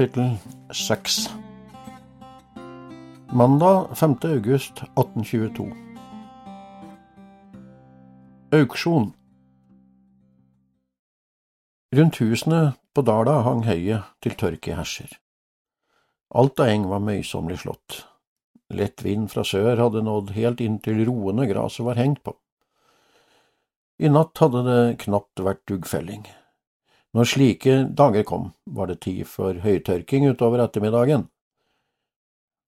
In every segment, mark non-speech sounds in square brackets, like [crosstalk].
Kapittel 6 Mandag 5. august 1822 Auksjon Rundt husene på Dala hang høyet til tørke herser. Alt av eng var møysommelig slått. Lett vind fra sør hadde nådd helt inn til roene gresset var hengt på. I natt hadde det knapt vært duggfelling. Når slike dager kom, var det tid for høytørking utover ettermiddagen.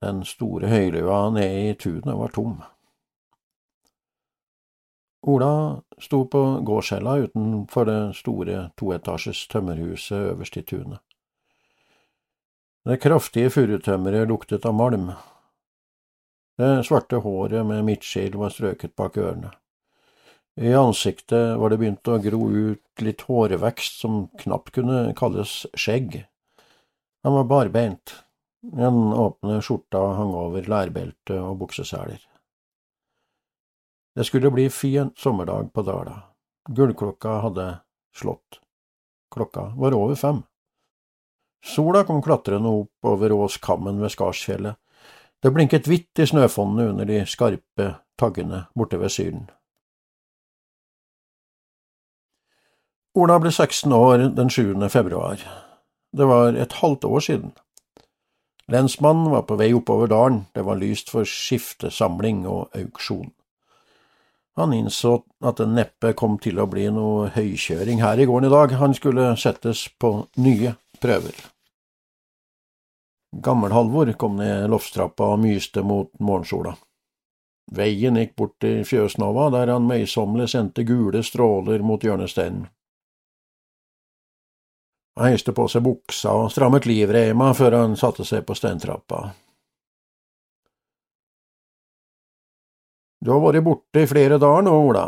Den store høylua nede i tunet var tom. Ola sto på gårdshella utenfor det store toetasjes tømmerhuset øverst i tunet. Det kraftige furutømmeret luktet av malm. Det svarte håret med midtskill var strøket bak ørene. I ansiktet var det begynt å gro ut litt hårvekst som knapt kunne kalles skjegg. Han var barbeint. Den åpne skjorta hang over lærbelte og bukseseler. Det skulle bli fin sommerdag på Dala. Gullklokka hadde slått. Klokka var over fem. Sola kom klatrende opp over åskammen ved Skarsfjellet. Det blinket hvitt i snøfonnene under de skarpe taggene borte ved Syden. Ola ble 16 år den 7. februar. Det var et halvt år siden. Lensmannen var på vei oppover dalen, det var lyst for skiftesamling og auksjon. Han innså at det neppe kom til å bli noe høykjøring her i gården i dag, han skulle settes på nye prøver. Gammel-Halvor kom ned loftstrappa og myste mot morgensola. Veien gikk bort til Fjøsnova, der han møysommelig sendte gule stråler mot hjørnesteinen. Han heiste på seg buksa og strammet livreima før han satte seg på steintrappa. Du har vært borte i flere dager nå, Ola.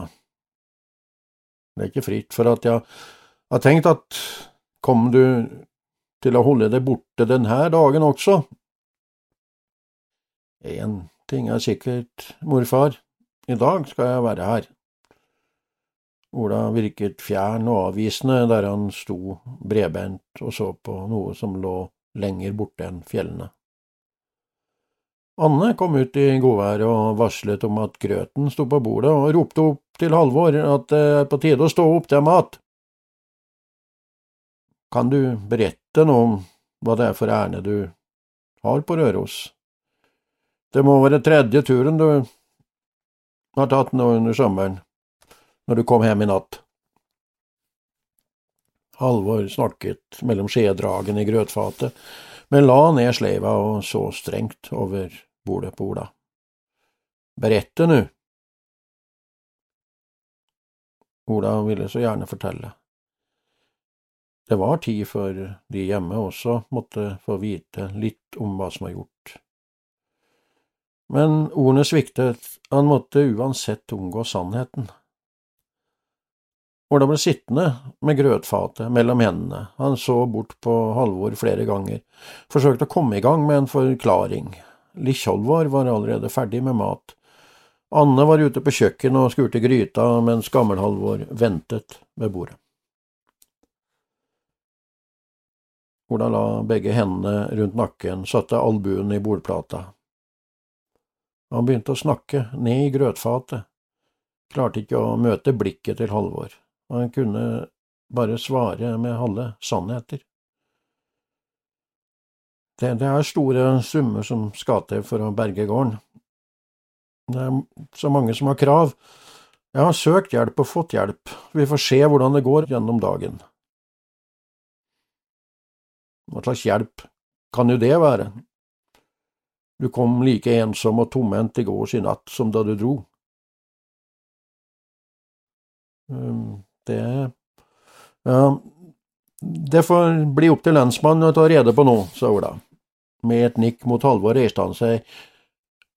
Det er ikke fritt for at jeg har tenkt at kom du til å holde deg borte denne dagen også? Én ting er sikkert, morfar, i dag skal jeg være her. Ola virket fjern og avvisende der han sto bredbent og så på noe som lå lenger borte enn fjellene. Anne kom ut i godværet og varslet om at grøten sto på bordet, og ropte opp til Halvor at det er på tide å stå opp til mat. Kan du berette noe om hva det er for ærend du har på Røros? Det må være tredje turen du har tatt nå under sommeren når du kom hjem i natt. Halvor snakket mellom skjedragene i grøtfatet, men la ned sleiva og så strengt over bordet på Ola. Berette nu. Ola ville så gjerne fortelle. Det var tid før de hjemme også måtte få vite litt om hva som var gjort. Men ordene sviktet, han måtte uansett omgå sannheten. Ola ble sittende med grøtfatet mellom hendene, han så bort på Halvor flere ganger, forsøkte å komme i gang med en forklaring. Likkjolvor var allerede ferdig med mat. Anne var ute på kjøkkenet og skurte gryta, mens Gammel-Halvor ventet ved bordet. Ola la begge hendene rundt nakken, satte albuen i bordplata. Han begynte å snakke, ned i grøtfatet, klarte ikke å møte blikket til Halvor og han kunne bare svare med halve sannheter. Det, det, er store summer som skal til for å berge gården. Det er så mange som har krav. Jeg har søkt hjelp og fått hjelp, vi får se hvordan det går gjennom dagen. Hva slags hjelp kan jo det være? Du kom like ensom og tomhendt i gårs i natt som da du dro. Um, det det får bli opp til lensmannen å ta rede på noe, sa Ola. Med et nikk mot Halvor reiste han seg,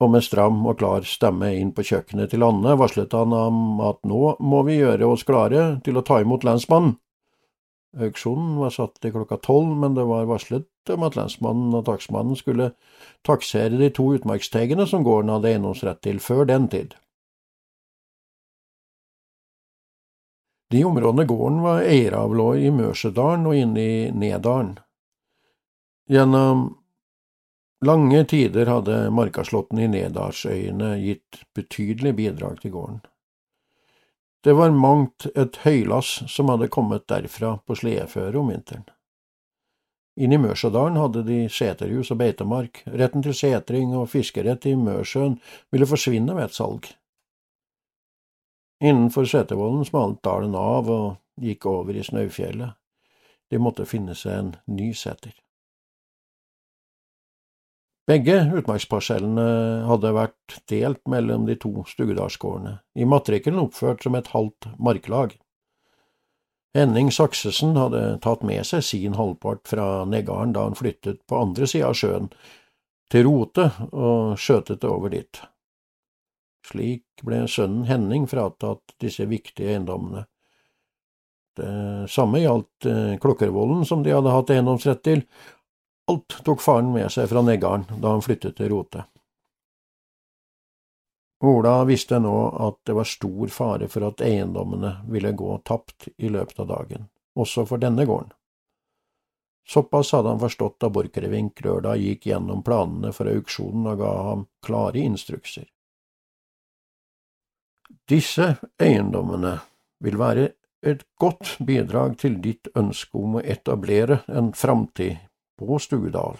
og med stram og klar stemme inn på kjøkkenet til Anne varslet han om at nå må vi gjøre oss klare til å ta imot lensmannen. Auksjonen var satt til klokka tolv, men det var varslet om at lensmannen og takstmannen skulle taksere de to utmarkstegene som gården hadde eiendomsrett til før den tid. De områdene gården var eier av, lå i Mørsedalen og inne i Nedalen. Gjennom lange tider hadde markaslåtten i Nedalsøyene gitt betydelig bidrag til gården. Det var mangt et høylass som hadde kommet derfra på sledeføre om vinteren. Inne i Mørsedalen hadde de seterhus og beitemark, retten til setring og fiskerett i Mørsjøen ville forsvinne ved et salg. Innenfor Setervollen smalt dalen av og gikk over i Snaufjellet. De måtte finne seg en ny seter. Begge utmarksparsellene hadde vært delt mellom de to Stugedalsgårdene, i matrikkelen oppført som et halvt marklag. Henning Saksesen hadde tatt med seg sin halvpart fra Neggarden da han flyttet på andre sida av sjøen, til Rote, og skjøtet det over dit. Slik ble sønnen Henning fratatt disse viktige eiendommene. Det samme gjaldt eh, Klokkervollen, som de hadde hatt eiendomsrett til, Alt tok faren med seg fra Neggarden da han flyttet til Rote. Ola visste nå at det var stor fare for at eiendommene ville gå tapt i løpet av dagen, også for denne gården. Såpass hadde han forstått da Borchgrevink lørdag gikk gjennom planene for auksjonen og ga ham klare instrukser. Disse eiendommene vil være et godt bidrag til ditt ønske om å etablere en framtid på Stugedal.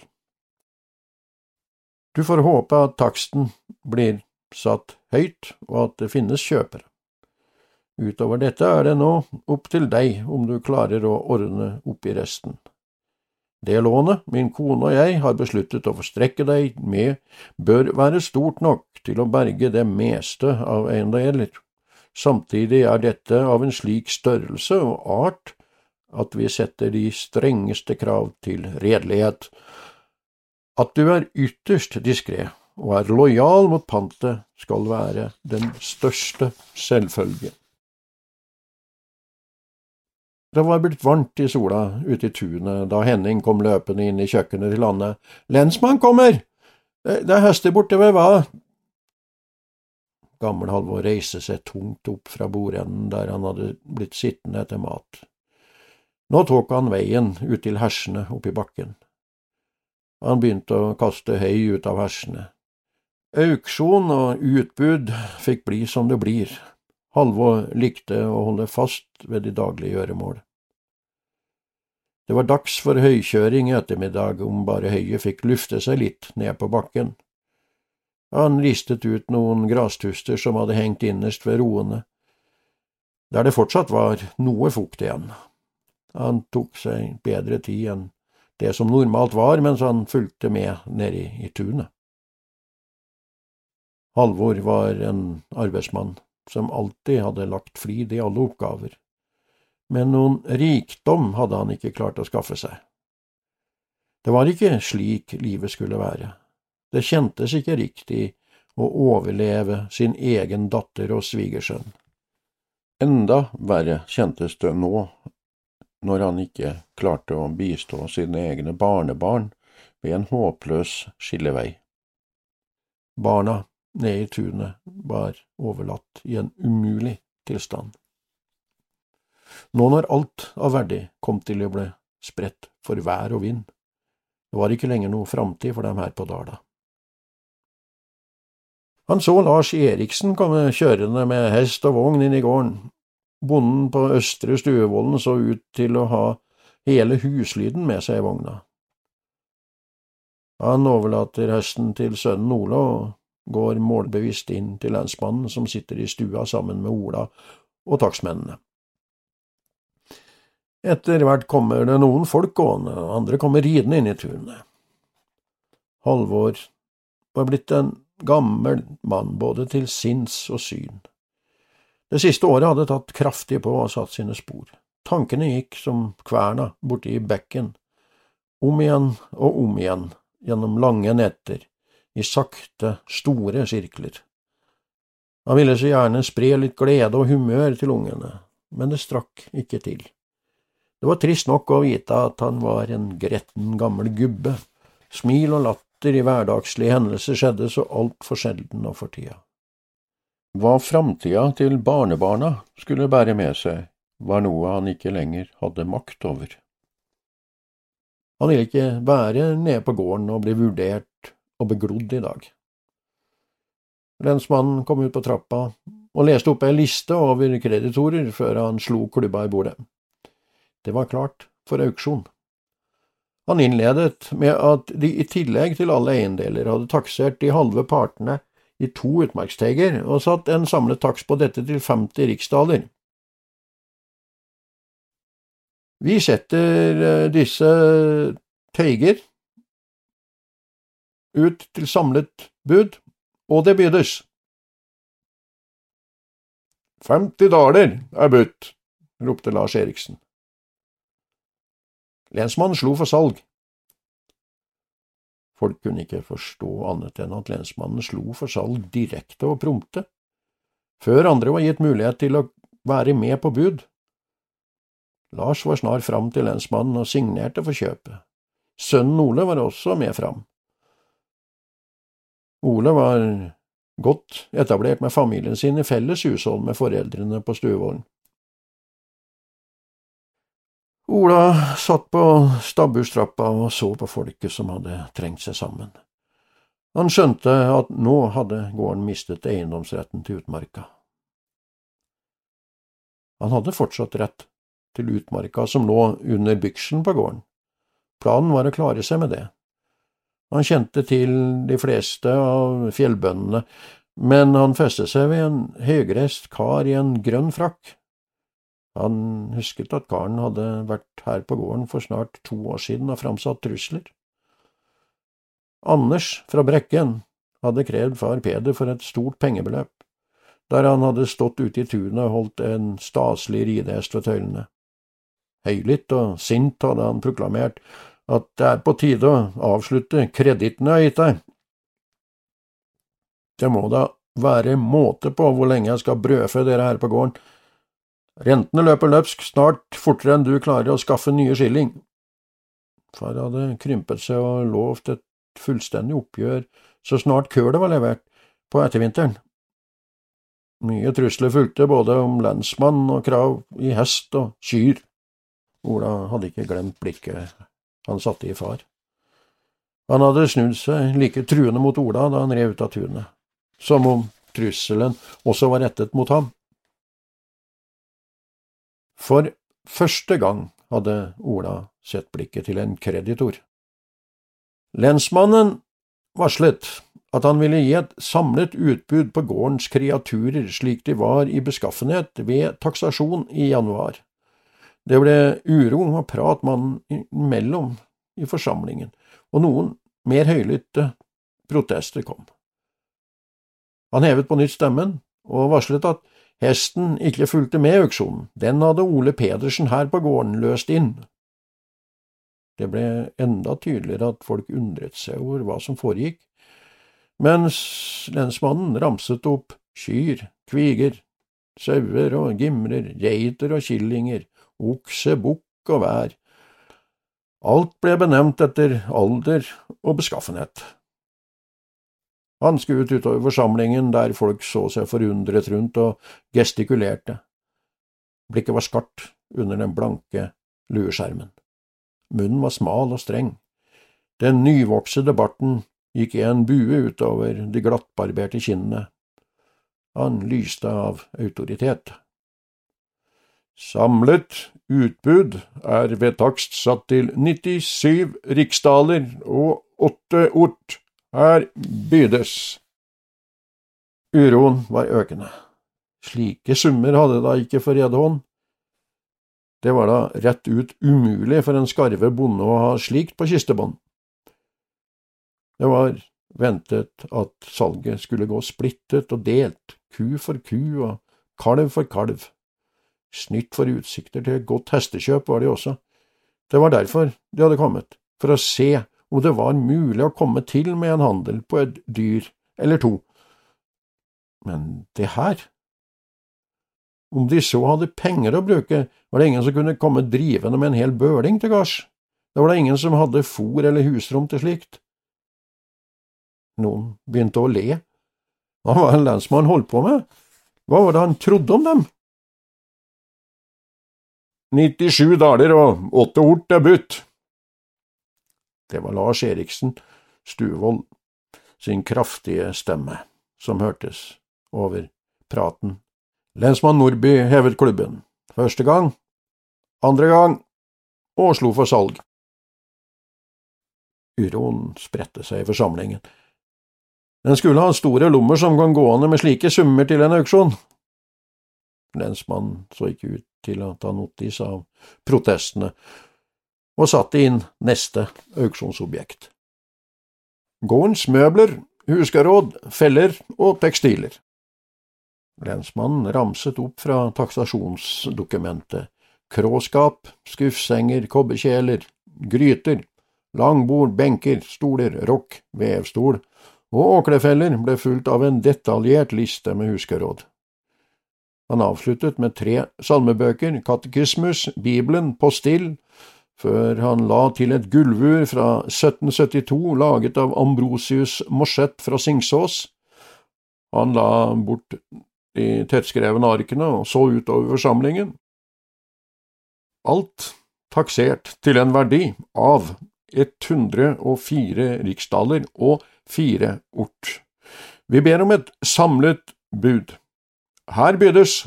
Du får håpe at taksten blir satt høyt, og at det finnes kjøpere. Utover dette er det nå opp til deg om du klarer å ordne opp i resten. Det lånet min kone og jeg har besluttet å forstrekke deg med, bør være stort nok til å berge det meste av eiendeler. Samtidig er dette av en slik størrelse og art at vi setter de strengeste krav til redelighet, at du er ytterst diskré og er lojal mot pantet, skal være den største selvfølge. Det var blitt varmt i sola ute i tunet da Henning kom løpende inn i kjøkkenet til Anne. Lensmann kommer! Det er hester borte ved hva? Gammel Halvor reiste seg tungt opp fra bordenden der han hadde blitt sittende etter mat. Nå tok han veien ut til hersene oppi bakken. Han begynte å kaste høy ut av hersene. Auksjon og utbud fikk bli som det blir. Halvor likte å holde fast ved de daglige gjøremål. Det var dags for høykjøring i ettermiddag om bare høyet fikk lufte seg litt ned på bakken. Han ristet ut noen grastuster som hadde hengt innerst ved roene, der det fortsatt var noe fukt igjen. Han tok seg bedre tid enn det som normalt var mens han fulgte med nede i tunet. Halvor var en arbeidsmann som alltid hadde lagt flid i alle oppgaver, men noen rikdom hadde han ikke klart å skaffe seg. Det var ikke slik livet skulle være. Det kjentes ikke riktig å overleve sin egen datter og svigersønn. Enda verre kjentes det nå når han ikke klarte å bistå sine egne barnebarn ved en håpløs skillevei. Barna nede i tunet var overlatt i en umulig tilstand. Nå når alt av verdi kom til å bli spredt for vær og vind, det var ikke lenger noe framtid for dem her på Dala. Han så Lars Eriksen komme kjørende med hest og vogn inn i gården, Bonden på Østre Stuevollen så ut til å ha hele huslyden med seg i vogna. Han overlater hesten til sønnen Ola og går målbevisst inn til lensmannen som sitter i stua sammen med Ola og takstmennene. Etter hvert kommer det noen folk gående, og andre kommer ridende inn i tunet. Halvor var blitt en gammel mann både til sinns og syn. Det siste året hadde tatt kraftig på og satt sine spor. Tankene gikk som kverna borti bekken, om igjen og om igjen, gjennom lange netter, i sakte, store sirkler. Han ville så gjerne spre litt glede og humør til ungene, men det strakk ikke til. Det var trist nok å vite at han var en gretten gammel gubbe. Smil og latter i hverdagslige hendelser skjedde så altfor sjelden nå for tida. Hva framtida til barnebarna skulle bære med seg, var noe han ikke lenger hadde makt over. Han ville ikke være nede på gården og bli vurdert og beglodd i dag. Lensmannen kom ut på trappa og leste opp ei liste over kreditorer før han slo klubba i bordet. Det var klart for auksjon. Han innledet med at de i tillegg til alle eiendeler hadde taksert de halve partene i to utmarksteiger og satt en samlet taks på dette til 50 riksdaler. Vi setter eh, disse teiger ut til samlet bud, og det bydes. 50 daler er budt, ropte Lars Eriksen. Lensmannen slo for salg. Folk kunne ikke forstå annet enn at lensmannen slo for salg direkte og prompte, før andre var gitt mulighet til å være med på bud. Lars var snart fram til lensmannen og signerte for kjøpet. Sønnen Ole var også med fram. Ole var godt etablert med familien sin i felles hushold med foreldrene på Stuvålen. Ola satt på stabbustrappa og så på folket som hadde trengt seg sammen. Han skjønte at nå hadde gården mistet eiendomsretten til utmarka. Han hadde fortsatt rett til utmarka som lå under byksen på gården. Planen var å klare seg med det. Han kjente til de fleste av fjellbøndene, men han festet seg ved en høyreist kar i en grønn frakk han husket at karen hadde vært her på gården for snart to år siden og framsatt trusler. Anders fra Brekken hadde krevd far Peder for et stort pengebeløp, der han hadde stått ute i tunet og holdt en staselig ridehest ved tøylene. Høylytt og sint hadde han proklamert at det er på tide å avslutte kreditten jeg har gitt deg. Det må da være måte på hvor lenge jeg skal brødfø dere her på gården, Rentene løper løpsk, snart fortere enn du klarer å skaffe nye skilling. Far hadde krympet seg og lovt et fullstendig oppgjør så snart kølet var levert, på ettervinteren. Mye trusler fulgte, både om lensmann og krav i hest og kyr. Ola hadde ikke glemt blikket han satte i far. Han hadde snudd seg like truende mot Ola da han rev ut av tunet, som om trusselen også var rettet mot ham. For første gang hadde Ola sett blikket til en kreditor. Lensmannen varslet at han ville gi et samlet utbud på gårdens kreaturer slik de var i beskaffenhet ved taksasjon i januar. Det ble uro og prat mannen imellom i forsamlingen, og noen mer høylytte protester kom. Han hevet på nytt stemmen og varslet at Hesten ikke fulgte med auksjonen, den hadde Ole Pedersen her på gården løst inn. Det ble enda tydeligere at folk undret seg over hva som foregikk, mens lensmannen ramset opp kyr, kviger, sauer og gimrer, geiter og killinger, okse, bukk og vær. Alt ble benevnt etter alder og beskaffenhet. Han skuet utover forsamlingen der folk så seg forundret rundt og gestikulerte. Blikket var skarpt under den blanke lueskjermen. Munnen var smal og streng. Den nyvoksede barten gikk i en bue utover de glattbarberte kinnene. Han lyste av autoritet. Samlet utbud er ved takst satt til 97 riksdaler og åtte ort. Her bydes. Uroen var økende. Slike summer hadde da ikke for rede hånd. Det var da rett ut umulig for en skarve bonde å ha slikt på kistebånd. Det var ventet at salget skulle gå splittet og delt, ku for ku og kalv for kalv. Snytt for utsikter til godt hestekjøp var de også. Det var derfor de hadde kommet, for å se om det var mulig å komme til med en handel på et dyr eller to. Men det her… Om de så hadde penger å bruke, var det ingen som kunne komme drivende med en hel bøling til gards. Da var det ingen som hadde fôr eller husrom til slikt. Noen begynte å le. Hva var det lensmannen holdt på med? Hva var det han trodde om dem? 97 daler og åtte ort er budt. Det var Lars Eriksen Stuvold sin kraftige stemme som hørtes over praten. Lensmann Nordby hevet klubben. Første gang, andre gang, og slo for salg. Uroen spredte seg i forsamlingen. Den skulle ha store lommer som kan gående med slike summer til en auksjon. Lensmannen så ikke ut til å ta notis av protestene, og satte inn neste auksjonsobjekt. Gårdens møbler, huskeråd, feller og tekstiler. Lensmannen ramset opp fra taksasjonsdokumentet kråskap, skuffsenger, kobberkjeler, gryter, langbord, benker, stoler, rokk, vevstol og åklefeller ble fulgt av en detaljert liste med huskeråd. Han avsluttet med tre salmebøker, katekismus, Bibelen, postill, før han la til et gulvur fra 1772 laget av Ambrosius Morsett fra Singsås. Han la bort de tettskrevne arkene og så utover forsamlingen. Alt taksert til en verdi av 104 riksdaler og fire ort. Vi ber om et samlet bud. Her bydes.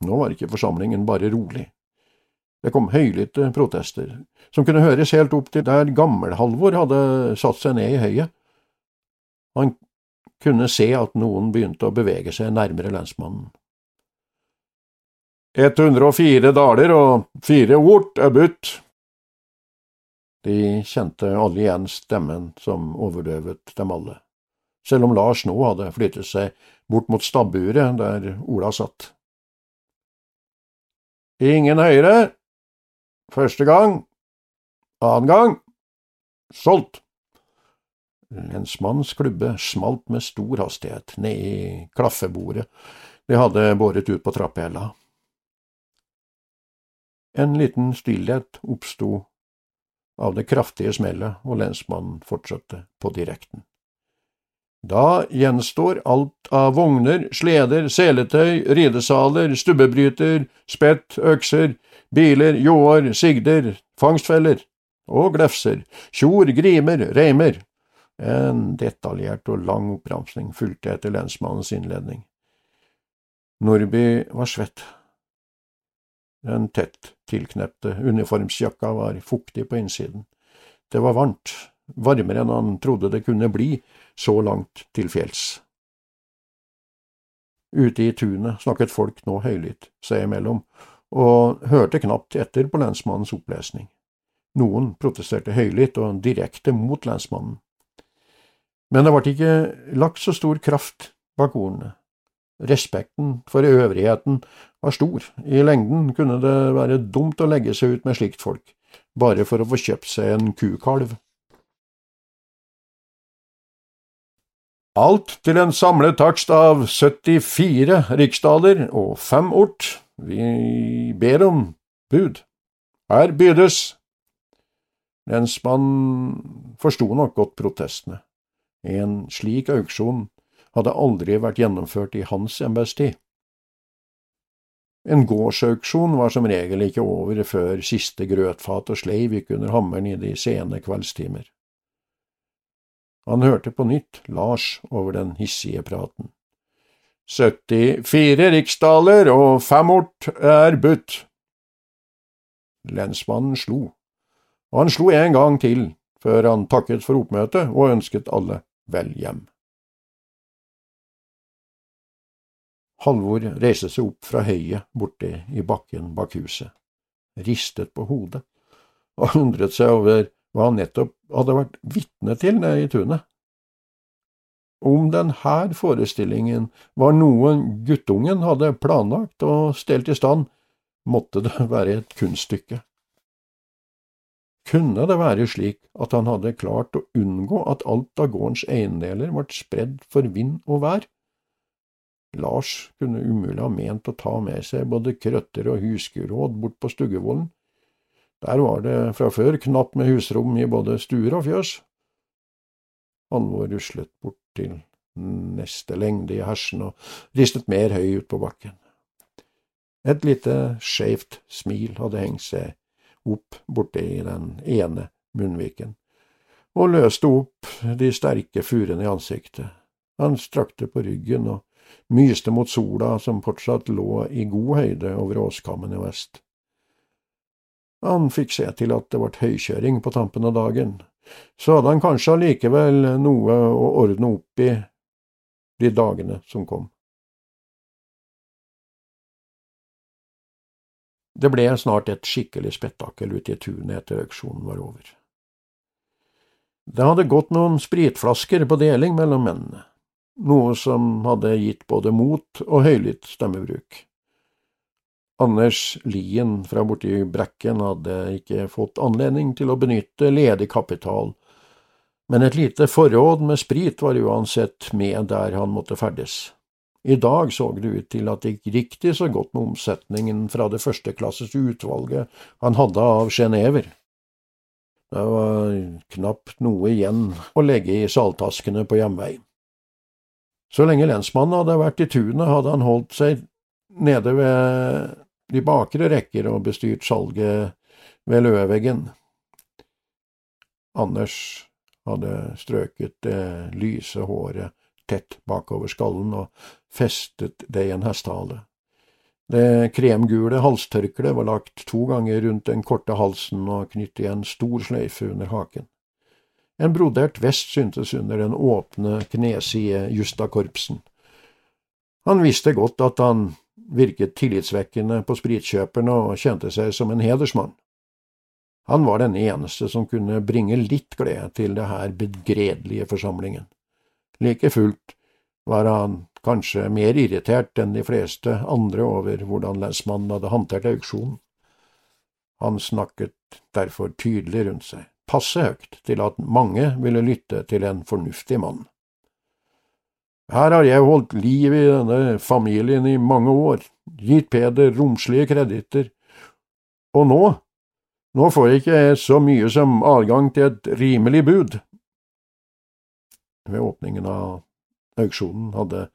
Nå var ikke forsamlingen bare rolig. Det kom høylytte protester, som kunne høres helt opp til der Gammel-Halvor hadde satt seg ned i høyet. Han kunne se at noen begynte å bevege seg nærmere lensmannen. 104 daler og fire ort er budt. De kjente alle igjen stemmen som overdøvet dem alle, selv om Lars nå hadde flyttet seg bort mot stabburet der Ola satt. Ingen høyere. Første gang. Annen gang. Solgt. Lensmannens klubbe smalt med stor hastighet ned i klaffebordet de hadde båret ut på trappehella. En liten stillhet oppsto av det kraftige smellet, og lensmannen fortsatte på direkten. Da gjenstår alt av vogner, sleder, seletøy, ridesaler, stubbebryter, spett, økser, biler, ljåer, sigder, fangstfeller og glefser, tjor, grimer, reimer. En detaljert og lang oppramsing fulgte etter lensmannens innledning. Nordby var svett. Den tett tilknepte uniformsjakka var fuktig på innsiden. Det var varmt, varmere enn han trodde det kunne bli så langt til fjells. Ute i tunet snakket folk nå høylytt seg imellom, og hørte knapt etter på lensmannens opplesning. Noen protesterte høylytt og direkte mot lensmannen. Men det ble ikke lagt så stor kraft bak ordene. Respekten for øvrigheten var stor, i lengden kunne det være dumt å legge seg ut med slikt folk, bare for å få kjøpt seg en kukalv. Alt til en samlet takst av 74 riksdaler og fem ort. Vi ber om bud. Her bydes. Lensmannen forsto nok godt protestene. En slik auksjon hadde aldri vært gjennomført i hans embetstid. En gårdsauksjon var som regel ikke over før siste grøtfat og sleiv gikk under hammeren i de sene kveldstimer. Han hørte på nytt Lars over den hissige praten. 74 riksdaler og fem ort er budt. Lensmannen slo, og han slo en gang til før han takket for oppmøtet og ønsket alle vel hjem. Halvor reiste seg opp fra høyet borte i bakken bak huset, ristet på hodet og undret seg over hva han nettopp hadde vært vitne til nede i tunet. Om denne forestillingen var noe guttungen hadde planlagt og stelt i stand, måtte det [laughs] være et kunststykke. Kunne det være slik at han hadde klart å unngå at alt av gårdens eiendeler ble spredd for vind og vær? Lars kunne umulig ha ment å ta med seg både krøtter og husgeråd bort på Stuggevollen. Der var det fra før knapt med husrom i både stuer og fjøs. Alvor ruslet bort til neste lengde i hersen og ristet mer høy ut på bakken. Et lite skeivt smil hadde hengt seg opp borti den ene munnviken, og løste opp de sterke furene i ansiktet. Han strakte på ryggen og myste mot sola som fortsatt lå i god høyde over åskammen i vest. Han fikk se til at det ble høykjøring på tampen av dagen, så hadde han kanskje allikevel noe å ordne opp i de dagene som kom. Det ble snart et skikkelig spetakkel ute i tunet etter auksjonen var over. Det hadde gått noen spritflasker på deling mellom mennene, noe som hadde gitt både mot og høylytt stemmebruk. Anders Lien fra borti Brekken hadde ikke fått anledning til å benytte ledig kapital, men et lite forråd med sprit var uansett med der han måtte ferdes. I dag så det ut til at det gikk riktig så godt med omsetningen fra det førsteklasses utvalget han hadde av genever. Det var knapt noe igjen å legge i saltaskene på hjemvei. Så lenge lensmannen hadde vært i tunet, hadde han holdt seg nede ved de bakre rekker og bestyrt salget ved løveveggen. Anders hadde strøket det lyse håret tett bakover skallen og festet det i en hestehale. Det kremgule halstørkleet var lagt to ganger rundt den korte halsen og knyttet i en stor sløyfe under haken. En brodert vest syntes under den åpne, kneside justakorpsen. Han visste godt at han virket tillitsvekkende på spritkjøperne og kjente seg som en hedersmann. Han var den eneste som kunne bringe litt glede til det her begredelige forsamlingen. Like fullt var han kanskje mer irritert enn de fleste andre over hvordan lensmannen hadde håndtert auksjonen. Han snakket derfor tydelig rundt seg, passe høyt til at mange ville lytte til en fornuftig mann. Her har jeg holdt liv i denne familien i mange år, gitt Peder romslige kreditter, og nå, nå får jeg ikke så mye som adgang til et rimelig bud. Ved åpningen av auksjonen hadde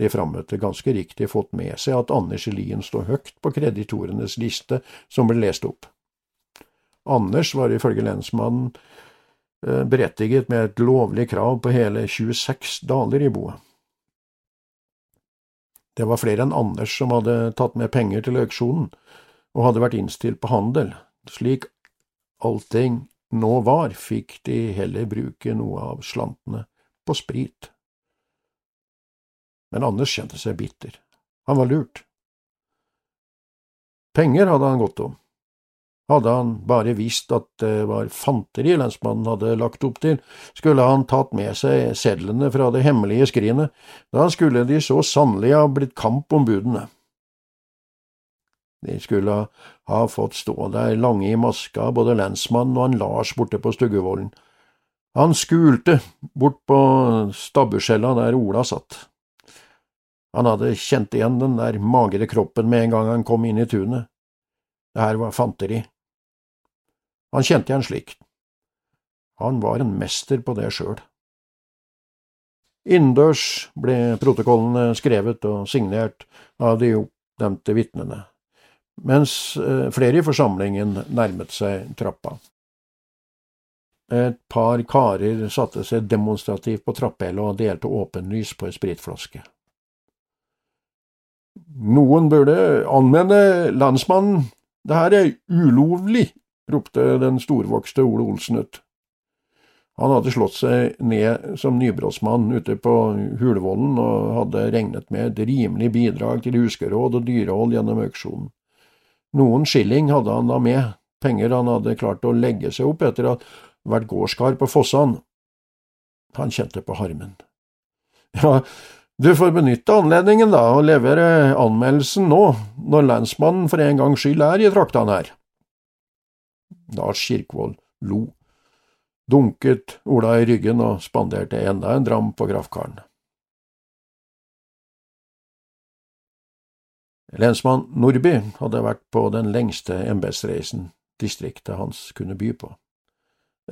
de frammøtte ganske riktig fått med seg at Anders Elien stod høyt på kreditorenes liste som ble lest opp. Anders var ifølge lensmannen eh, berettiget med et lovlig krav på hele 26 daler i boet. Det var flere enn Anders som hadde tatt med penger til auksjonen, og hadde vært innstilt på handel. Slik allting nå var, fikk de heller bruke noe av slantene på sprit. Men Anders kjente seg bitter. Han var lurt. Penger hadde han godt om. Hadde han bare visst at det var fanteri lensmannen hadde lagt opp til, skulle han tatt med seg sedlene fra det hemmelige skrinet, da skulle de så sannelig ha blitt kamp om budene. De skulle ha fått stå der lange i maska, både lensmannen og han Lars borte på Stuggevollen, han skulte bort på stabbuskjella der Ola satt. Han hadde kjent igjen den der magre kroppen med en gang han kom inn i tunet. Det her var fanteri. Han kjente igjen slikt. Han var en mester på det sjøl. Innendørs ble protokollene skrevet og signert av de oppnevnte vitnene, mens eh, flere i forsamlingen nærmet seg trappa. Et par karer satte seg demonstrativt på trappehellet og delte åpenlys på ei spritflaske. Noen burde anmelde landsmannen, det her er ulovlig, ropte den storvokste Ole Olsen ut. Han hadde slått seg ned som nybrottsmann ute på Hulvollen og hadde regnet med et rimelig bidrag til huskeråd og dyrehold gjennom auksjonen. Noen skilling hadde han da med, penger han hadde klart å legge seg opp etter at vært gårdskar på Fossan. Han kjente på harmen. Ja, du får benytte anledningen, da, og levere anmeldelsen nå, når lensmannen for en gangs skyld er i traktene her. Lars Kirkvold lo, dunket Ola i ryggen og spanderte enda en dram på grafkaren. Lensmann Nordby hadde vært på den lengste embetsreisen distriktet hans kunne by på.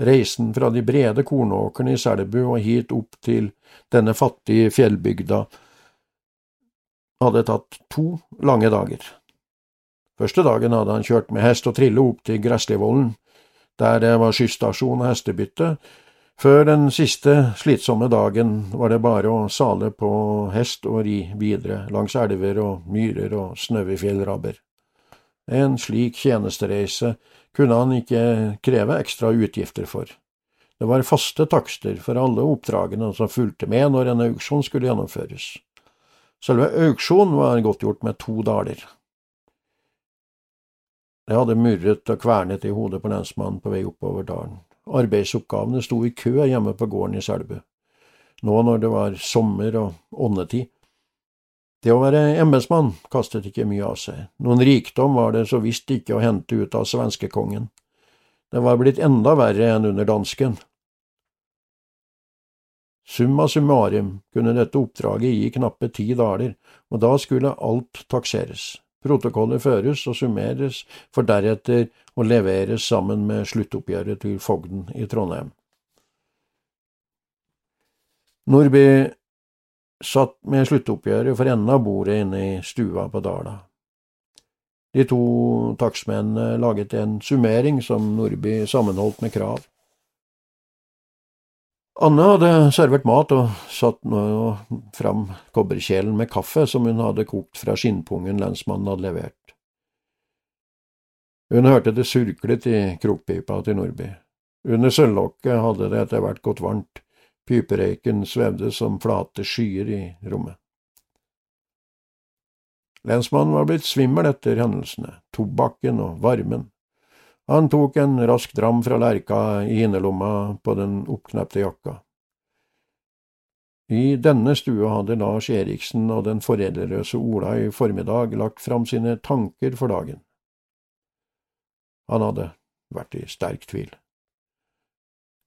Reisen fra de brede kornåkrene i Selbu og hit opp til denne fattige fjellbygda hadde tatt to lange dager. Første dagen hadde han kjørt med hest og trille opp til Gresslivollen, der det var skysstasjon og hestebytte, før den siste slitsomme dagen var det bare å sale på hest og ri videre langs elver og myrer og snaue fjellrabber. En slik tjenestereise kunne han ikke kreve ekstra utgifter for. Det var faste takster for alle oppdragene som fulgte med når en auksjon skulle gjennomføres. Selve auksjonen var godtgjort med to daler. Det hadde murret og kvernet i hodet på lensmannen på vei oppover dalen. Arbeidsoppgavene sto i kø hjemme på gården i Selbu, nå når det var sommer og åndetid. Det å være embetsmann kastet ikke mye av seg, noen rikdom var det så visst ikke å hente ut av svenskekongen. Det var blitt enda verre enn under dansken. Summa summarum kunne dette oppdraget gi knappe ti daler, og da skulle alt takseres. Protokollet føres og summeres, for deretter å leveres sammen med sluttoppgjøret til fogden i Trondheim. Nordby satt med sluttoppgjøret for enden av bordet inne i stua på Dala. De to takstmennene laget en summering som Nordby sammenholdt med krav. Anne hadde servert mat og satt nå fram kobberkjelen med kaffe som hun hadde kokt fra skinnpungen lensmannen hadde levert. Hun hørte det surklet i krokpipa til Nordby. Under sølvlokket hadde det etter hvert gått varmt, piperøyken svevde som flate skyer i rommet. Lensmannen var blitt svimmel etter hendelsene, tobakken og varmen. Han tok en rask dram fra lerka i innerlomma på den oppknepte jakka. I denne stua hadde Lars Eriksen og den foreldreløse Ola i formiddag lagt fram sine tanker for dagen. Han hadde vært i sterk tvil.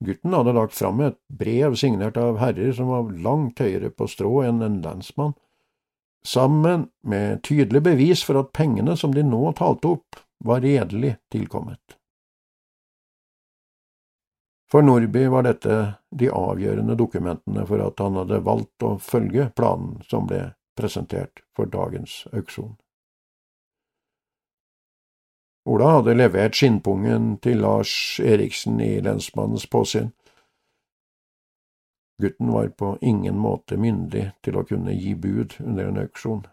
Gutten hadde lagt fram et brev signert av herrer som var langt høyere på strå enn en lensmann, sammen med tydelig bevis for at pengene som de nå talte opp, var redelig tilkommet. For Nordby var dette de avgjørende dokumentene for at han hadde valgt å følge planen som ble presentert for dagens auksjon. Ola hadde levert skinnpungen til Lars Eriksen i lensmannens påsyn. Gutten var på ingen måte myndig til å kunne gi bud under en auksjon.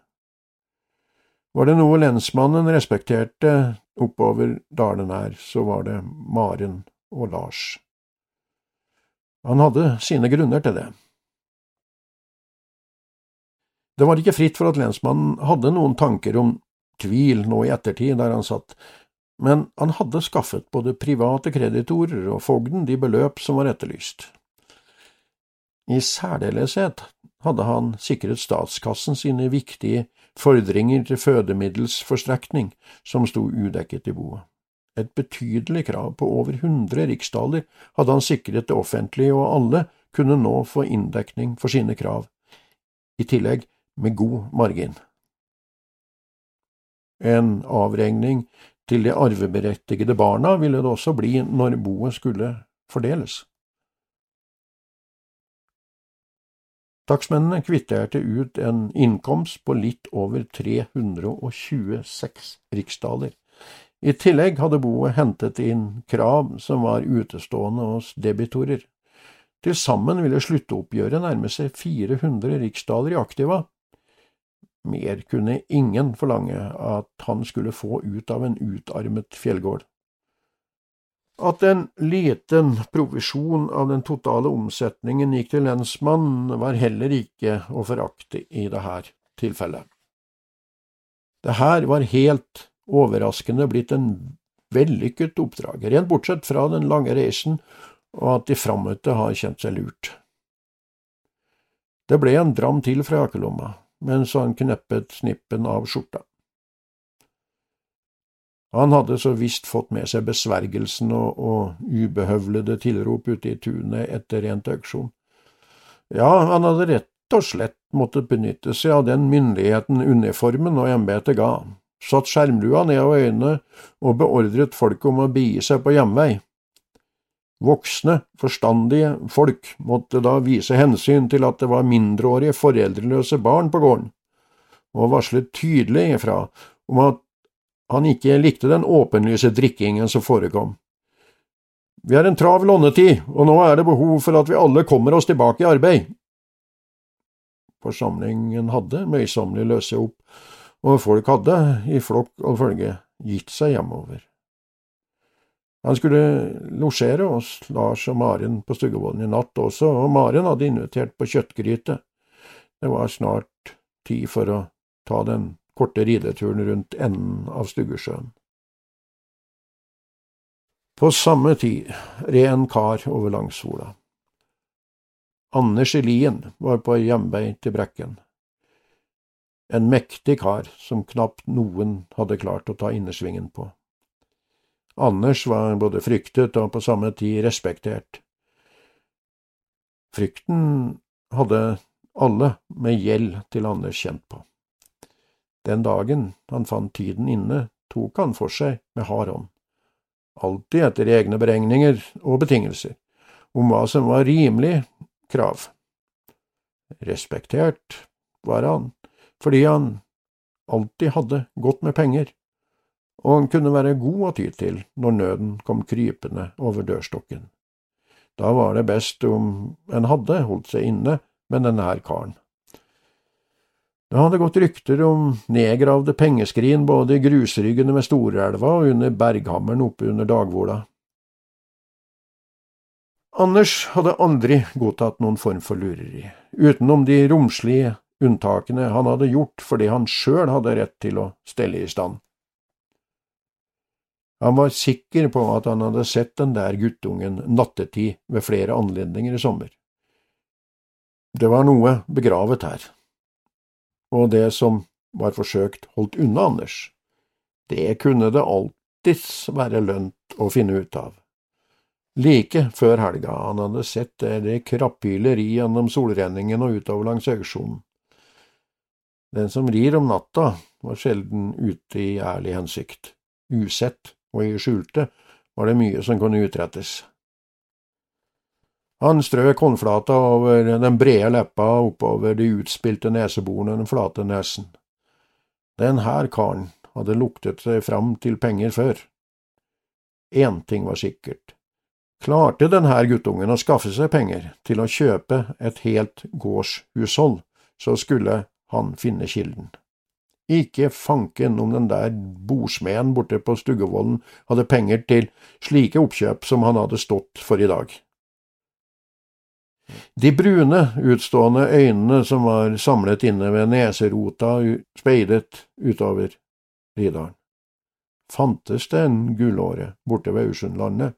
Var det noe lensmannen respekterte oppover dalen her, så var det Maren og Lars. Han hadde sine grunner til det. Det var ikke fritt for at lensmannen hadde noen tanker om tvil nå i ettertid der han satt, men han hadde skaffet både private kreditorer og fogden de beløp som var etterlyst. I særdeleshet hadde han sikret statskassen sine viktige fordringer til fødemiddelsforstrekning som sto udekket i boet. Et betydelig krav på over hundre riksdaler hadde han sikret det offentlige, og alle kunne nå få inndekning for sine krav, i tillegg med god margin. En avregning til de arveberettigede barna ville det også bli når boet skulle fordeles. Takstmennene kvitterte ut en innkomst på litt over 326 riksdaler. I tillegg hadde boet hentet inn krav som var utestående hos debitorer. Til sammen ville sluttoppgjøret nærme seg 400 riksdaler i aktiva. Mer kunne ingen forlange at han skulle få ut av en utarmet fjellgård. At en liten provisjon av den totale omsetningen gikk til lensmannen, var heller ikke å forakte i dette tilfellet. Det her var helt overraskende blitt en vellykket oppdrag, rent bortsett fra den lange reisen og at de frammøtte har kjent seg lurt. Det ble en dram til fra jakkelomma, mens han kneppet snippen av skjorta. Han hadde så visst fått med seg besvergelsen og, og ubehøvlede tilrop ute i tunet etter rent auksjon. Ja, han hadde rett og slett måttet benytte seg av den myndigheten uniformen og embetet ga, satt skjermlua ned over øynene og beordret folk om å bie seg på hjemvei. Voksne, forstandige folk måtte da vise hensyn til at det var mindreårige foreldreløse barn på gården, og varslet tydelig ifra om at han ikke likte den åpenlyse drikkingen som forekom. Vi er en travel åndetid, og nå er det behov for at vi alle kommer oss tilbake i arbeid. Forsamlingen hadde møysommelig løse opp, og folk hadde, i flokk og følge, gitt seg hjemover. Han skulle losjere hos Lars og Maren på Stuggevollen i natt også, og Maren hadde invitert på kjøttgryte. Det var snart tid for å ta den korte rideturen rundt enden av Stuggesjøen. På samme tid red en kar over Langsola. Anders Elien var på hjemvei til Brekken. En mektig kar som knapt noen hadde klart å ta innersvingen på. Anders var både fryktet og på samme tid respektert. Frykten hadde alle med gjeld til Anders kjent på. Den dagen han fant tiden inne, tok han for seg med hard hånd, alltid etter egne beregninger og betingelser, om hva som var rimelig krav. Respektert var han, fordi han alltid hadde godt med penger og han kunne være god å ty til når nøden kom krypende over dørstokken. Da var det best om en hadde holdt seg inne med denne her karen. Det hadde gått rykter om nedgravde pengeskrin både i grusryggene ved Storelva og under berghammeren oppe under Dagvola. Anders hadde aldri godtatt noen form for lureri, utenom de romslige unntakene han hadde gjort fordi han sjøl hadde rett til å stelle i stand. Han var sikker på at han hadde sett den der guttungen nattetid ved flere anledninger i sommer. Det var noe begravet her, og det som var forsøkt holdt unna Anders, det kunne det alltids være lønt å finne ut av. Like før helga han hadde sett det krapphyler i gjennom solrenningen og utover langs auksjonen. Den som rir om natta, var sjelden ute i ærlig hensikt, usett og i skjulte var det mye som kunne utrettes. Han strøk håndflata over den brede leppa oppover de utspilte neseborene den flate nesen. Den her karen hadde luktet seg fram til penger før. Én ting var sikkert. Klarte denne guttungen å skaffe seg penger til å kjøpe et helt gårdshushold, så skulle han finne kilden. Ikke fanken om den der bordsmeden borte på Stuggevollen hadde penger til slike oppkjøp som han hadde stått for i dag. De brune, utstående øynene som var samlet inne ved neserota, speidet utover Ridalen. Fantes det en gullåre borte ved Aursundlandet,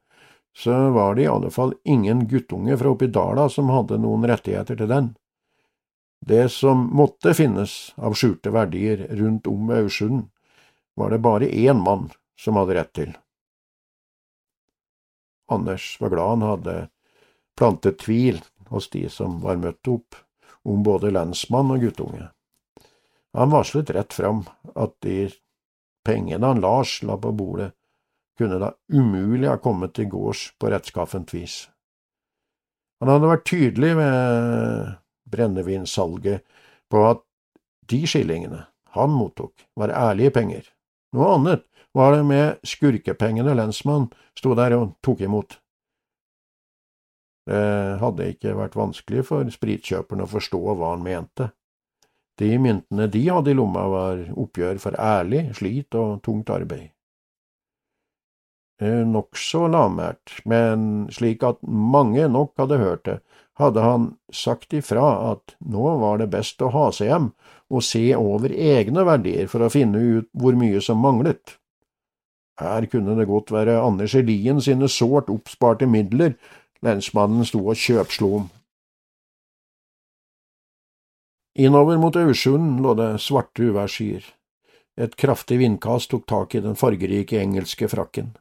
så var det i alle fall ingen guttunge fra oppi dala som hadde noen rettigheter til den. Det som måtte finnes av skjulte verdier rundt om ved Aursund, var det bare én mann som hadde rett til. Anders var glad han hadde plantet tvil hos de som var møtt opp, om både lensmann og guttunge. Han varslet rett fram at de pengene han Lars la på bordet, kunne da umulig ha kommet til gårds på rettskaffent vis. Han hadde vært tydelig ved brennevinsalget på at de skillingene han mottok, var ærlige penger. Noe annet var det med skurkepengene lensmannen sto der og tok imot. Det hadde ikke vært vanskelig for spritkjøperne å forstå hva han mente. De myntene de hadde i lomma, var oppgjør for ærlig slit og tungt arbeid. Nokså lavmælt, men slik at mange nok hadde hørt det, hadde han sagt ifra at nå var det best å ha seg hjem og se over egne verdier for å finne ut hvor mye som manglet. Her kunne det godt være Anders Elien sine sårt oppsparte midler lensmannen sto og kjøpslo om. Innover mot Aursund lå det svarte uværsskyer. Et kraftig vindkast tok tak i den fargerike engelske frakken.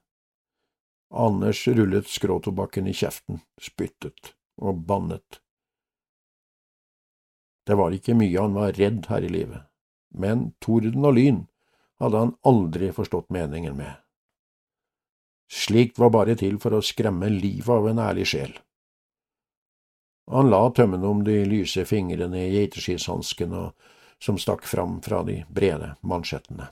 Anders rullet skråtobakken i kjeften, spyttet og bannet. Det var ikke mye han var redd her i livet, men torden og lyn hadde han aldri forstått meningen med. Slikt var bare til for å skremme livet av en ærlig sjel. Han la tømmene om de lyse fingrene i geiteskishanskene som stakk fram fra de brede mansjettene.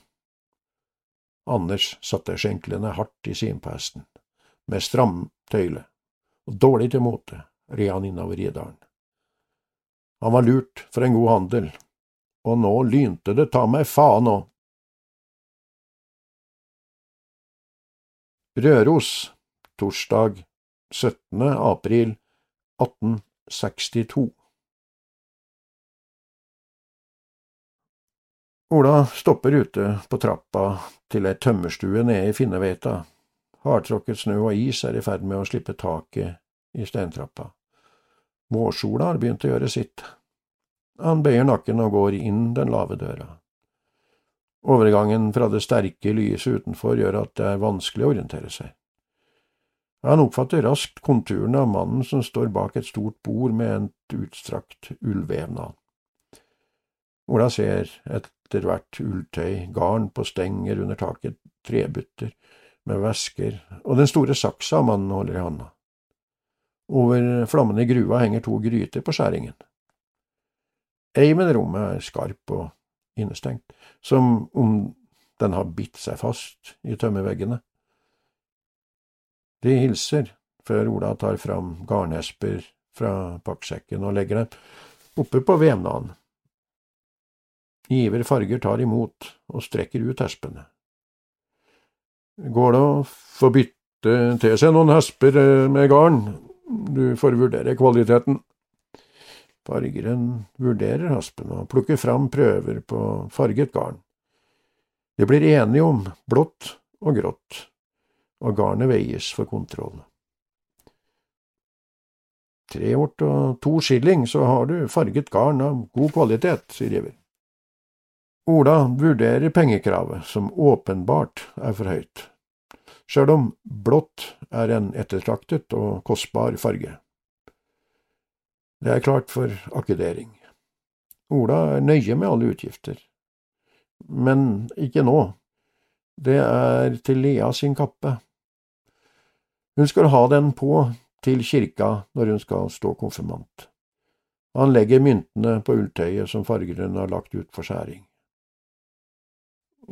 Anders satte skjenklene hardt i simpesten. Med stram tøyle og dårlig til mote red han innover Riedalen. Han var lurt for en god handel, og nå lynte det ta meg faen òg. Røros, torsdag 17. april 1862 Ola stopper ute på trappa til ei tømmerstue nede i Finneveita. Hardtråkket snø og is er i ferd med å slippe taket i steintrappa. Vårsola har begynt å gjøre sitt. Han bøyer nakken og går inn den lave døra. Overgangen fra det sterke lyset utenfor gjør at det er vanskelig å orientere seg. Han oppfatter raskt konturene av mannen som står bak et stort bord med et utstrakt ullvevnad. Ola ser etter hvert ulltøy, garn på stenger under taket, trebutter med vesker og den store saksa mannen holder i handa. Over flammene i grua henger to gryter på skjæringen. Eimen rommet er skarp og innestengt, som om den har bitt seg fast i tømmerveggene. De hilser før Ola tar fram garnesper fra pakksekken og legger dem oppe på vevnaden. Iver Farger tar imot og strekker ut hespene. Går det å få bytte til seg noen hesper med garn, du får vurdere kvaliteten. Fargeren vurderer haspen og plukker fram prøver på farget garn. De blir enige om blått og grått, og garnet veies for kontroll. Tre ort og to skilling, så har du farget garn av god kvalitet, sier giver. Ola vurderer pengekravet, som åpenbart er for høyt sjøl om blått er en ettertraktet og kostbar farge. Det er klart for akkedering. Ola er nøye med alle utgifter. Men ikke nå. Det er til Lea sin kappe. Hun skal ha den på til kirka når hun skal stå konfirmant. Han legger myntene på ulltøyet som fargeren har lagt ut for skjæring.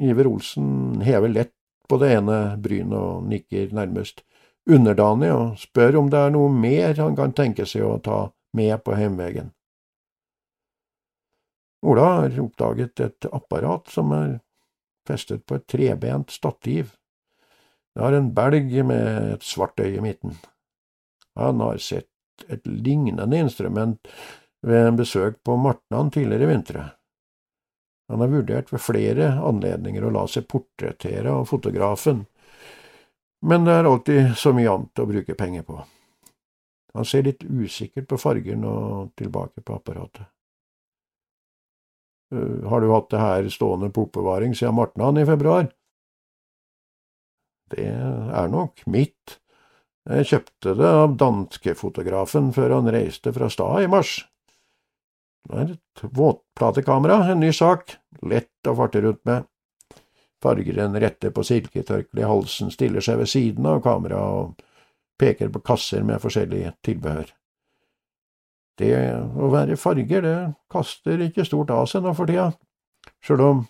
Iver Olsen hever lett på det ene brynet og nikker nærmest underdanig og spør om det er noe mer han kan tenke seg å ta med på heimveien. Ola har oppdaget et apparat som er festet på et trebent stativ. Det har en belg med et svart øye i midten. Han har sett et lignende instrument ved en besøk på Martnan tidligere i vinter. Han har vurdert ved flere anledninger å la seg portrettere av fotografen, men det er alltid så mye annet å bruke penger på. Han ser litt usikkert på fargen og tilbake på apparatet. Uh, har du hatt det her stående på oppbevaring siden Martnan i februar? Det er nok mitt. Jeg kjøpte det av danskefotografen før han reiste fra Stad i mars. Det er et våtplatekamera, en ny sak, lett å farte rundt med. Fargeren retter på silketørkleet i halsen, stiller seg ved siden av kameraet og peker på kasser med forskjellige tilbehør. Det å være farger, det kaster ikke stort av seg nå for tida, sjøl om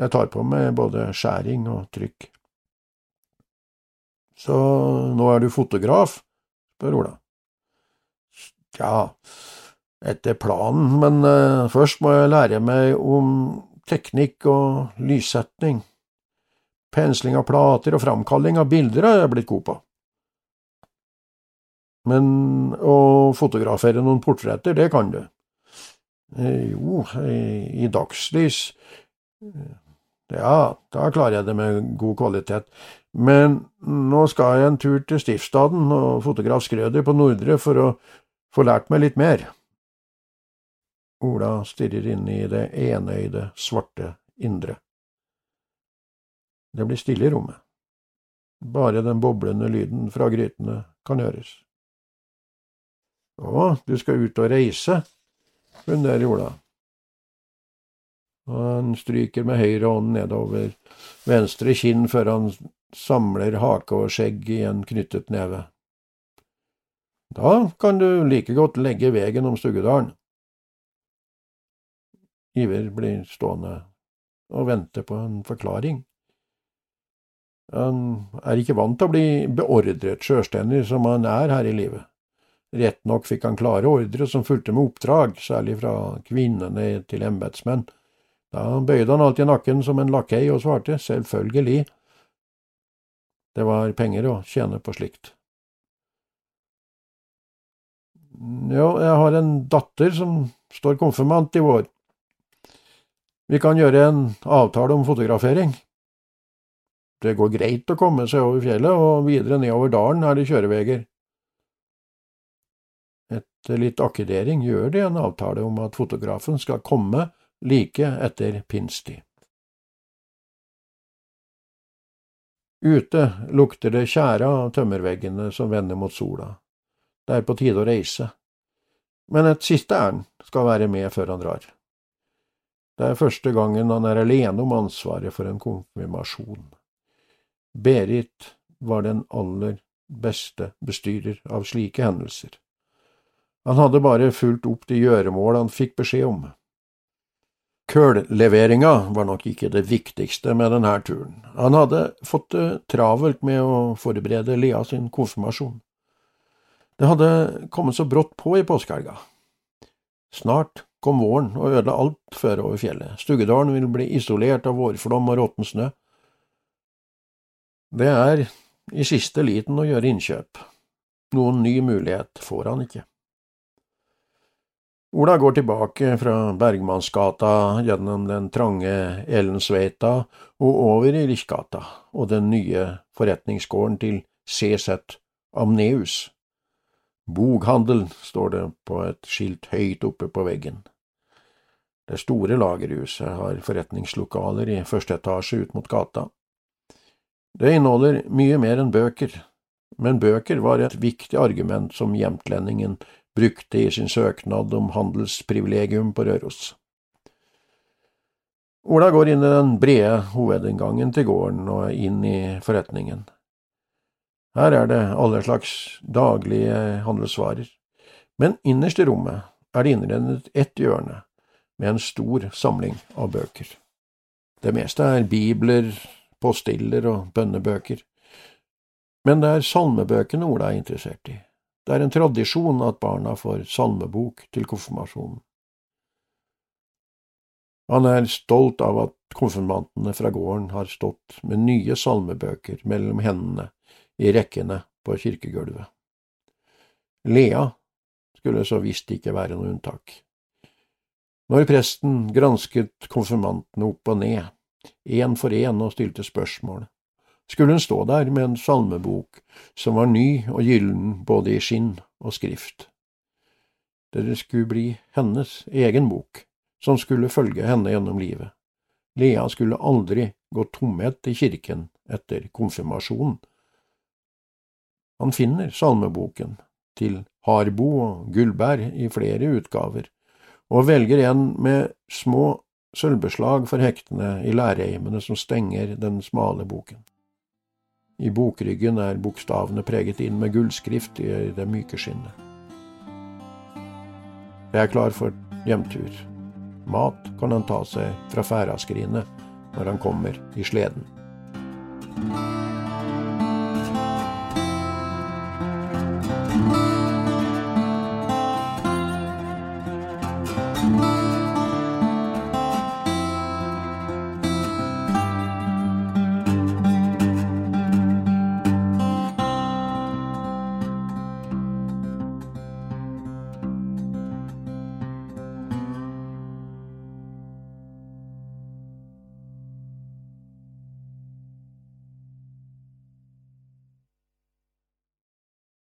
jeg tar på meg både skjæring og trykk. Så nå er du fotograf? spør Ola. Ja, etter planen, men uh, først må jeg lære meg om teknikk og lyssetting. Pensling av plater og framkalling av bilder er jeg blitt god på. Men å fotografere noen portretter, det kan du. Eh, jo, i, dagslys eh, Ja, da klarer jeg det med god kvalitet. Men nå skal jeg en tur til Stiftsstaden og fotograf Skrøder på Nordre for å få lært meg litt mer. Ola stirrer inn i det enøyde, svarte indre. Det blir stille i rommet. Bare den boblende lyden fra grytene kan høres. Å, du skal ut og reise, funderer Ola. Og han stryker med høyre hånd nedover venstre kinn før han samler hake og skjegg i en knyttet neve. Da kan du like godt legge vegen om Stuggedalen. Iver blir stående og vente på en forklaring. Han er ikke vant til å bli beordret sjølstendig som han er her i livet. Rett nok fikk han klare ordre som fulgte med oppdrag, særlig fra kvinnene til embetsmenn. Da bøyde han alltid nakken som en lakei og svarte selvfølgelig. Det var penger å tjene på slikt. Jo, jeg har en datter som står konfirmant i vår. Vi kan gjøre en avtale om fotografering. Det går greit å komme seg over fjellet, og videre nedover dalen er det kjøreveier. Etter litt akkedering gjør de en avtale om at fotografen skal komme like etter pinstid. Ute lukter det tjære av tømmerveggene som vender mot sola. Det er på tide å reise. Men et siste ærend skal være med før han drar. Det er første gangen han er alene om ansvaret for en konfirmasjon. Berit var den aller beste bestyrer av slike hendelser. Han hadde bare fulgt opp de gjøremål han fikk beskjed om. Kølleveringa var nok ikke det viktigste med denne turen. Han hadde fått det travelt med å forberede Lea sin konfirmasjon. Det hadde kommet så brått på i påskehelga. Snart kom våren og ødela alt før over fjellet. Stuggedalen vil bli isolert av vårflom og råtten snø. Det er i siste liten å gjøre innkjøp. Noen ny mulighet får han ikke. Ola går tilbake fra Bergmannsgata gjennom den trange Ellensveita og over i Lichgata og den nye forretningsgården til CZ Amneus. Boghandel, står det på et skilt høyt oppe på veggen. Det store lagerhuset har forretningslokaler i første etasje ut mot gata. Det inneholder mye mer enn bøker, men bøker var et viktig argument som jämtlendingen brukte i sin søknad om handelsprivilegium på Røros. Ola går inn i den brede hovedinngangen til gården og inn i forretningen. Her er det alle slags daglige handelsvarer, men innerst i rommet er det innredet ett hjørne med en stor samling av bøker. Det meste er bibler, postiller og bønnebøker, men det er salmebøkene Ola er interessert i. Det er en tradisjon at barna får salmebok til konfirmasjonen. Han er stolt av at konfirmantene fra gården har stått med nye salmebøker mellom hendene i rekkene på kirkegulvet. Lea skulle så visst ikke være noe unntak. Når presten gransket konfirmantene opp og ned, én for én og stilte spørsmål, skulle hun stå der med en salmebok som var ny og gyllen både i skinn og skrift. Det skulle bli hennes egen bok, som skulle følge henne gjennom livet. Lea skulle aldri gå tomhet i kirken etter konfirmasjonen, han finner salmeboken til Harbo og Gullberg i flere utgaver, og velger en med små sølvbeslag for hektene i læreimene som stenger den smale boken. I bokryggen er bokstavene preget inn med gullskrift i det myke skinnet. Jeg er klar for hjemtur. Mat kan han ta seg fra Færaskrinet når han kommer i sleden.